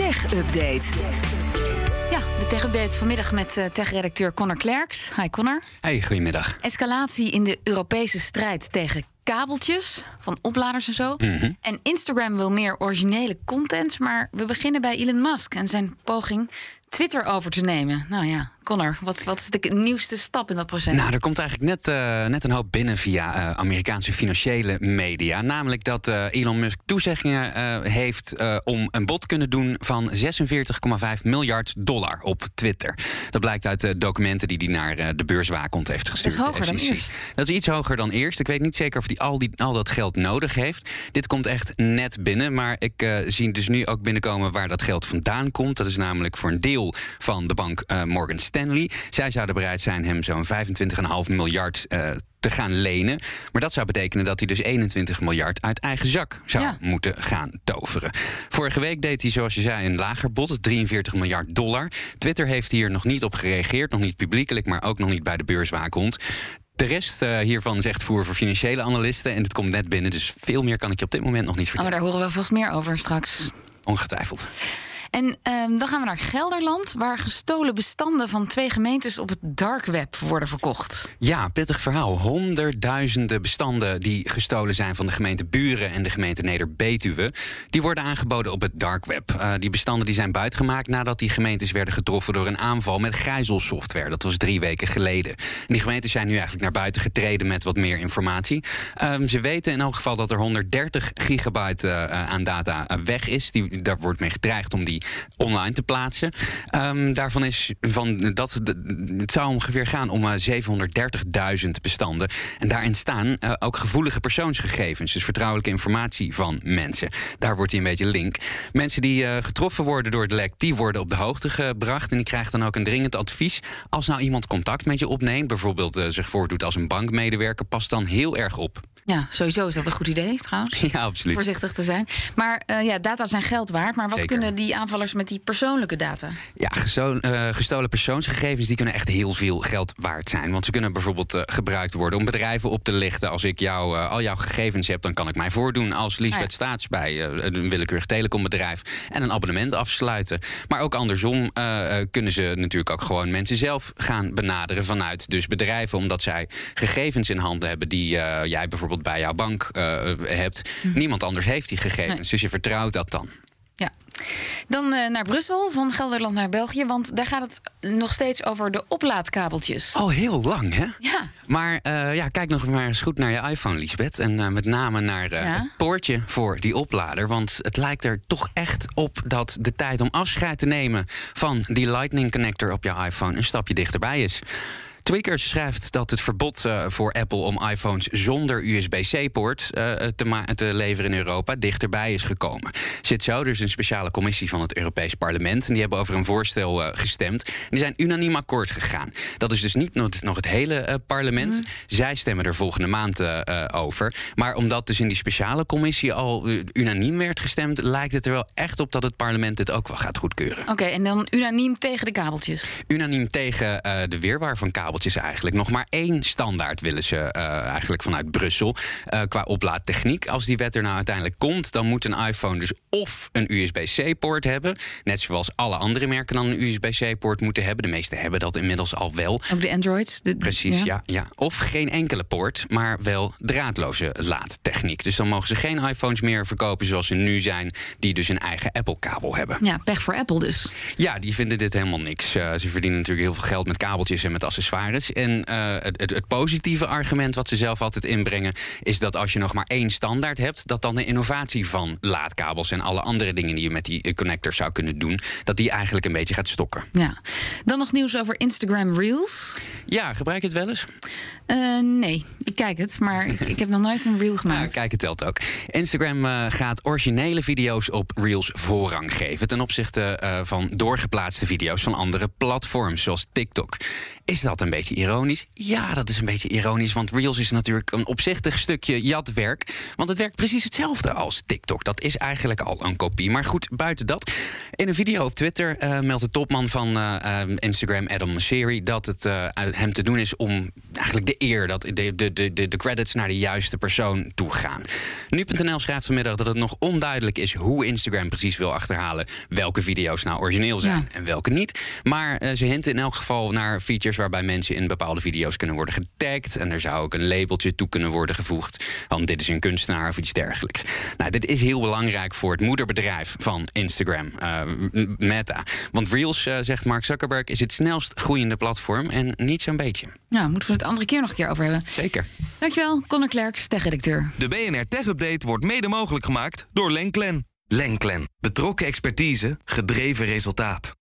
Tech Update. Ja, de tech-update vanmiddag met uh, tech-redacteur Connor Klerks. Hi Connor. Hey, goedemiddag. Escalatie in de Europese strijd tegen kabeltjes van opladers en zo. Mhm. En Instagram wil meer originele content, maar we beginnen bij Elon Musk en zijn poging Twitter over te nemen. Nou ja, Connor, wat, wat is de nieuwste stap in dat proces? Nou, er komt eigenlijk net, uh, net een hoop binnen via uh, Amerikaanse financiële media. Namelijk dat uh, Elon Musk toezeggingen heeft om een bod kunnen doen van 46,5 miljard dollar op Twitter. Dat blijkt uit de documenten die hij naar de beurswaakhond heeft gestuurd. Dat is hoger dan eerst. Dat is iets hoger dan eerst. Ik weet niet zeker of hij al, die, al dat geld nodig heeft. Dit komt echt net binnen, maar ik zie dus nu ook binnenkomen waar dat geld vandaan komt. Dat is namelijk voor een deel van de bank Morgan Stanley. Zij zouden bereid zijn hem zo'n 25,5 miljard uh, te gaan lenen. Maar dat zou betekenen dat hij dus 21 miljard uit eigen zak zou Ja. moeten gaan toveren. Vorige week deed hij, zoals je zei, een lager bod, 43 miljard dollar. Twitter heeft hier nog niet op gereageerd, nog niet publiekelijk, maar ook nog niet bij de beurswaakhond. De rest uh, hiervan is echt voer voor financiële analisten. En dit komt net binnen, dus veel meer kan ik je op dit moment nog niet Oh, vertellen. maar daar horen we vast meer over straks. Ongetwijfeld. En ehm, dan gaan we naar Gelderland, waar gestolen bestanden van twee gemeentes op het dark web worden verkocht. Ja, pittig verhaal. Honderdduizenden bestanden die gestolen zijn van de gemeente Buren en de gemeente Neder-Betuwe, die worden aangeboden op het dark web. Uh, die bestanden die zijn buitgemaakt nadat die gemeentes werden getroffen door een aanval met gijzelsoftware. Dat was drie weken geleden. En die gemeentes zijn nu eigenlijk naar buiten getreden met wat meer informatie. Um, ze weten in elk geval dat er 130 gigabyte uh, aan data weg is. Die, daar wordt mee gedreigd om die online te plaatsen. Um, daarvan is van dat het zou ongeveer gaan om uh, 730.000 bestanden. En daarin staan uh, ook gevoelige persoonsgegevens, dus vertrouwelijke informatie van mensen. Daar wordt hij een beetje link. Mensen die uh, getroffen worden door het lek, die worden op de hoogte gebracht en die krijgen dan ook een dringend advies. Als nou iemand contact met je opneemt, bijvoorbeeld zich voordoet als een bankmedewerker, pas dan heel erg op. Ja, sowieso is dat een goed idee trouwens. Ja, absoluut. Voorzichtig te zijn. Maar uh, ja, data zijn geld waard. Maar wat Zeker. kunnen die aanvallers met die persoonlijke data? Ja, gestolen, uh, gestolen persoonsgegevens die kunnen echt heel veel geld waard zijn. Want ze kunnen bijvoorbeeld uh, gebruikt worden om bedrijven op te lichten. Als ik jou, al jouw gegevens heb, dan kan ik mij voordoen als Lisbeth Ah, ja. Staats bij een willekeurig telecombedrijf en een abonnement afsluiten. Maar ook andersom kunnen ze natuurlijk ook gewoon mensen zelf gaan benaderen vanuit dus bedrijven, omdat zij gegevens in handen hebben die jij bijvoorbeeld bij jouw bank uh, hebt. Hm. Niemand anders heeft die gegevens, Nee. dus je vertrouwt dat dan. Ja. Dan uh, naar Brussel, van Gelderland naar België. Want daar gaat het nog steeds over de oplaadkabeltjes. Al heel lang, hè? Ja. Maar uh, ja, kijk nog maar eens goed naar je iPhone, Lisbeth. En uh, met name naar Ja? het poortje voor die oplader. Want het lijkt er toch echt op dat de tijd om afscheid te nemen van die Lightning connector op je iPhone een stapje dichterbij is. Tweakers schrijft dat het verbod uh, voor Apple om iPhones zonder USB-C-poort uh, te, te, leveren in Europa dichterbij is gekomen. Zit zo, dus een speciale commissie van het Europees Parlement. En die hebben over een voorstel uh, gestemd. En die zijn unaniem akkoord gegaan. Dat is dus niet nog, nog het hele parlement. Mm. Zij stemmen er volgende maand over. Maar omdat dus in die speciale commissie al unaniem werd gestemd, lijkt het er wel echt op dat het parlement dit ook wel gaat goedkeuren. Oké, okay, en dan unaniem tegen de kabeltjes? Unaniem tegen de weerwaar van kabeltjes eigenlijk. Nog maar één standaard willen ze uh, eigenlijk vanuit Brussel uh, qua oplaadtechniek. Als die wet er nou uiteindelijk komt, dan moet een iPhone dus of een USB-C-poort hebben, net zoals alle andere merken dan een USB-C-poort moeten hebben. De meeste hebben dat inmiddels al wel. Ook de Androids? De, Precies, ja. ja. ja. Of geen enkele poort, maar wel draadloze laadtechniek. Dus dan mogen ze geen iPhones meer verkopen zoals ze nu zijn, die dus een eigen Apple-kabel hebben. Ja, pech voor Apple dus. Ja, die vinden dit helemaal niks. Uh, ze verdienen natuurlijk heel veel geld met kabeltjes en met accessoires. En uh, het, het, het, positieve argument wat ze zelf altijd inbrengen, is dat als je nog maar één standaard hebt, dat dan de innovatie van laadkabels en alle andere dingen die je met die connector zou kunnen doen, dat die eigenlijk een beetje gaat stokken. Ja. Dan nog nieuws over Instagram Reels. Ja, gebruik je het wel eens? Uh, nee, ik kijk het, maar ik, heb nog nooit een reel gemaakt. Nou, kijk, het telt ook. Instagram uh, gaat originele video's op Reels voorrang geven ten opzichte uh, van doorgeplaatste video's van andere platforms, zoals TikTok. Is dat een beetje ironisch? Ja, dat is een beetje ironisch, want Reels is natuurlijk een opzichtig stukje jatwerk. Want het werkt precies hetzelfde als TikTok. Dat is eigenlijk al een kopie. Maar goed, buiten dat. In een video op Twitter meldt de topman van Instagram, Adam Mosseri, dat het hem te doen is om eigenlijk de eer, dat de, de, de, de credits naar de juiste persoon toe gaan. Nu.nl schrijft vanmiddag dat het nog onduidelijk is hoe Instagram precies wil achterhalen welke video's nou origineel zijn en welke niet. Maar ze hinten in elk geval naar features waarbij mensen in bepaalde video's kunnen worden getagd. En er zou ook een labeltje toe kunnen worden gevoegd. Want dit is een kunstenaar of iets dergelijks. Nou, dit is heel belangrijk voor het moederbedrijf van Instagram, uh, Meta. Want Reels, uh, zegt Mark Zuckerberg, is het snelst groeiende platform. En niet zo'n beetje. Nou, moeten we het andere keer nog een keer over hebben. Zeker. Dankjewel, Conor Klerks, tech-redacteur. De BNR Tech Update wordt mede mogelijk gemaakt door Lenklen. Lenklen. Betrokken expertise, gedreven resultaat.